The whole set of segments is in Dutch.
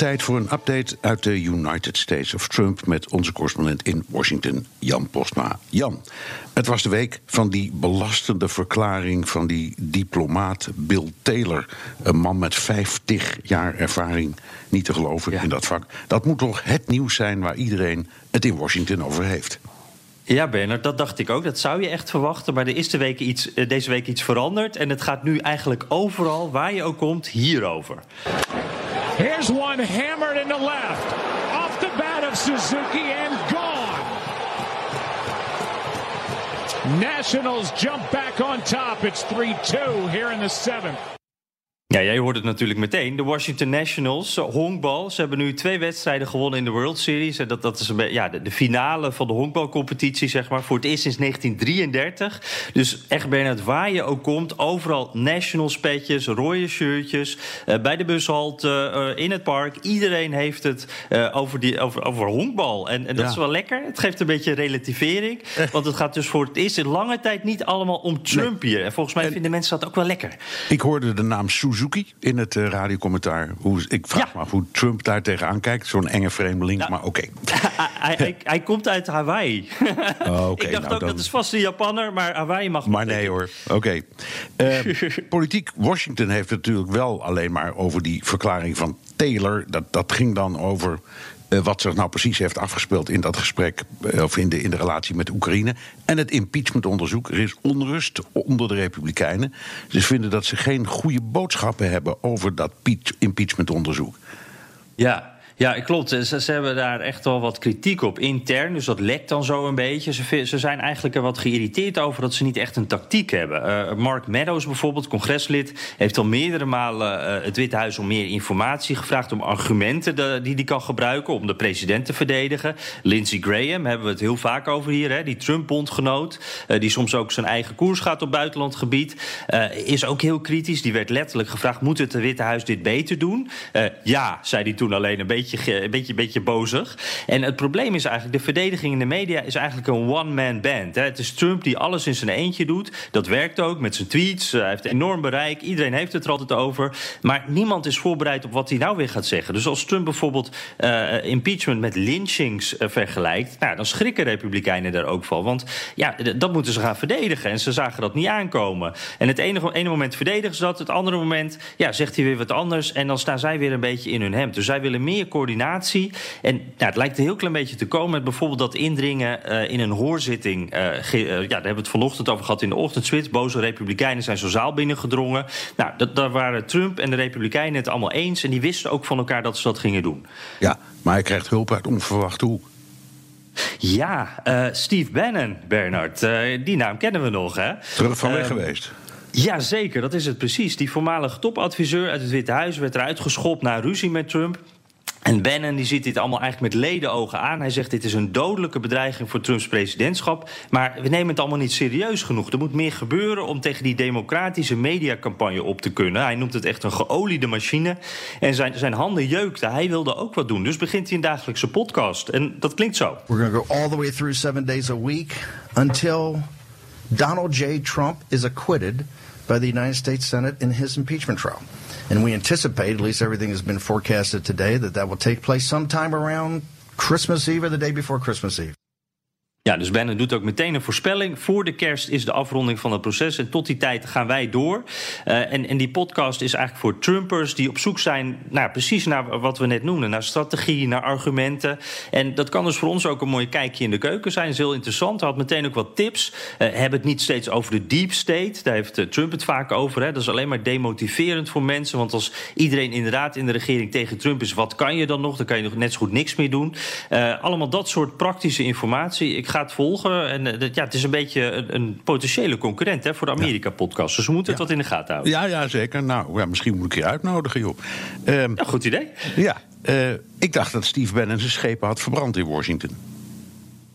Tijd voor een update uit de United States of Trump met onze correspondent in Washington, Jan Postma. Jan, het was de week van die belastende verklaring van die diplomaat Bill Taylor. Een man met 50 jaar ervaring, niet te geloven in dat vak. Dat moet toch het nieuws zijn waar iedereen het in Washington over heeft. Ja, Bernard, dat dacht ik ook. Dat zou je echt verwachten. Maar er is de week iets, eh, deze week iets veranderd. En het gaat nu eigenlijk overal, waar je ook komt, hierover. Here's one hammered in the left. Off the bat of Suzuki and gone. Nationals jump back on top. It's 3-2 here in the seventh. Ja, jij hoort het natuurlijk meteen. De Washington Nationals, eh, honkbal. Ze hebben nu twee wedstrijden gewonnen in de World Series. En dat, dat is een ja, de, de, finale van de honkbalcompetitie, zeg maar. Voor het eerst sinds 1933. Dus echt, Bernard, waar je ook komt... overal Nationals petjes, rode shirtjes... Uh, bij de bushalte, uh, in het park. Iedereen heeft het over, die, over, over honkbal. En, en dat ja. is wel lekker. Het geeft een beetje relativering. Want het gaat dus voor het eerst in lange tijd niet allemaal om Trump hier. En volgens mij en, vinden mensen dat ook wel lekker. Ik hoorde de naam Suzuki Suzuki in het uh, radiocommentaar. Hoe, ik vraag ja. me af hoe Trump daar tegenaan kijkt. Zo'n enge vreemdeling, nou, maar oké. Okay. hij, hij, hij, komt uit Hawaii. Oh, okay, ik dacht nou, ook, dan... dat is vast een Japanner, maar Hawaii mag Maar nee hoor, oké. Okay. Uh, politiek Washington heeft natuurlijk wel alleen maar over die verklaring van Taylor. Dat, dat ging dan over uh, wat zich nou precies heeft afgespeeld in dat gesprek, uh, of in de, in de relatie met Oekraïne. En het impeachmentonderzoek. Er is onrust onder de Republikeinen. Ze vinden dat ze geen goede hebben over dat impeachmentonderzoek. Ja, ja, klopt. Ze, ze, hebben daar echt wel wat kritiek op intern. Dus dat lekt dan zo een beetje. Ze, ze zijn eigenlijk er wat geïrriteerd over dat ze niet echt een tactiek hebben. Uh, Mark Meadows bijvoorbeeld, congreslid, heeft al meerdere malen uh, het Witte Huis om meer informatie gevraagd. Om argumenten de, die hij kan gebruiken om de president te verdedigen. Lindsey Graham hebben we het heel vaak over hier. Hè, die Trump-bondgenoot, uh, die soms ook zijn eigen koers gaat op buitenlandgebied. is ook heel kritisch. Die werd letterlijk gevraagd: moet het Witte Huis dit beter doen? ja, zei hij toen alleen een beetje beetje, een beetje, beetje bozig. En het probleem is eigenlijk, de verdediging in de media is eigenlijk een one-man band. Hè. Het is Trump die alles in zijn eentje doet. Dat werkt ook met zijn tweets. Hij heeft enorm bereik. Iedereen heeft het er altijd over. Maar niemand is voorbereid op wat hij nou weer gaat zeggen. Dus als Trump bijvoorbeeld uh, impeachment met lynchings uh, vergelijkt, nou, dan schrikken Republikeinen daar ook van. Want ja, dat moeten ze gaan verdedigen. En ze zagen dat niet aankomen. En het ene, ene moment verdedigen ze dat, het andere moment ja, zegt hij weer wat anders. En dan staan zij weer een beetje in hun hemd. Dus zij willen meer coördinatie. En nou, het lijkt een heel klein beetje te komen met bijvoorbeeld dat indringen uh, in een hoorzitting. Uh, ge, uh, ja, daar hebben we het vanochtend over gehad in de ochtendswits. Boze Republikeinen zijn zo'n zaal binnengedrongen. Nou, dat, daar waren Trump en de Republikeinen het allemaal eens. En die wisten ook van elkaar dat ze dat gingen doen. Ja, maar hij krijgt hulp uit onverwachte hoek. Ja, uh, Steve Bannon, Bernard. Uh, die naam kennen we nog, hè? Terug van weg uh, geweest. Ja, zeker. Dat is het precies. Die voormalige topadviseur uit het Witte Huis werd eruit geschopt na ruzie met Trump. En Bannon die ziet dit allemaal eigenlijk met ledenogen aan. Hij zegt dit is een dodelijke bedreiging voor Trumps presidentschap. Maar we nemen het allemaal niet serieus genoeg. Er moet meer gebeuren om tegen die democratische mediacampagne op te kunnen. Hij noemt het echt een geoliede machine. En zijn, zijn handen jeukten. Hij wilde ook wat doen. Dus begint hij een dagelijkse podcast. En dat klinkt zo. We're going to go all the way through seven days a week until Donald J. Trump is acquitted by the United States Senate in his impeachment trial. And we anticipate, at least everything has been forecasted today, that that will take place sometime around Christmas Eve or the day before Christmas Eve. Ja, dus Bannon doet ook meteen een voorspelling. Voor de kerst is de afronding van het proces. En tot die tijd gaan wij door. Uh, en, en die podcast is eigenlijk voor Trumpers die op zoek zijn... Nou, precies naar wat we net noemden. Naar strategie, naar argumenten. En dat kan dus voor ons ook een mooi kijkje in de keuken zijn. Dat is heel interessant. Hij had meteen ook wat tips. Uh, hebben het niet steeds over de deep state. Daar heeft uh, Trump het vaak over. Hè. Dat is alleen maar demotiverend voor mensen. Want als iedereen inderdaad in de regering tegen Trump is... wat kan je dan nog? Dan kan je nog net zo goed niks meer doen. allemaal dat soort praktische informatie. Ik ga het volgen. En ja, het is een beetje een, een potentiële concurrent hè, voor de Amerika-podcast. Dus we moeten het wat in de gaten houden. Ja, ja zeker. Nou, ja, misschien moet ik je uitnodigen, joh. Um, ja, goed idee. Ja, ik dacht dat Steve Bannon zijn schepen had verbrand in Washington.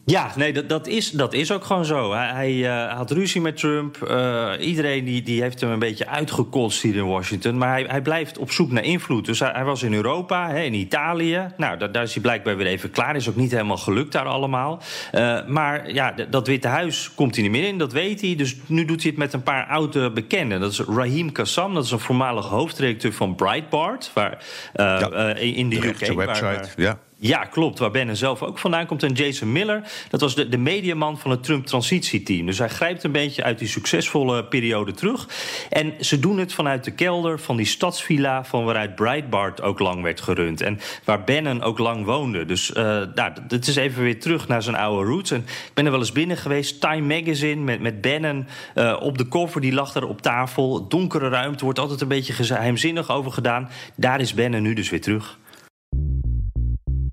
Ja, nee, dat, dat, is, dat is ook gewoon zo. Hij, hij uh, had ruzie met Trump. Uh, iedereen die, die heeft hem een beetje uitgekotst hier in Washington. Maar hij, hij blijft op zoek naar invloed. Dus hij, hij was in Europa, hè, in Italië. Nou, daar, daar, is hij blijkbaar weer even klaar. Is ook niet helemaal gelukt daar allemaal. Uh, maar ja, dat Witte Huis komt hij niet meer in, dat weet hij. Dus nu doet hij het met een paar oude bekenden. Dat is Raheem Kassam, dat is een voormalig hoofdredacteur van Breitbart. Waar, ja, in de, de UK. website, waar, ja. Ja, klopt. Waar Ben zelf ook vandaan komt. En Jason Miller, dat was de, de mediaman van het Trump-transitieteam. Dus hij grijpt een beetje uit die succesvolle periode terug. En ze doen het vanuit de kelder van die stadsvilla... van waaruit Breitbart ook lang werd gerund. En waar Bannon ook lang woonde. Dus uh, nou, het is even weer terug naar zijn oude roots. Ik ben er wel eens binnen geweest. Time Magazine met, met Bannon uh, op de cover. Die lag er op tafel. Donkere ruimte, wordt altijd een beetje geheimzinnig over gedaan. Daar is Bannon nu dus weer terug.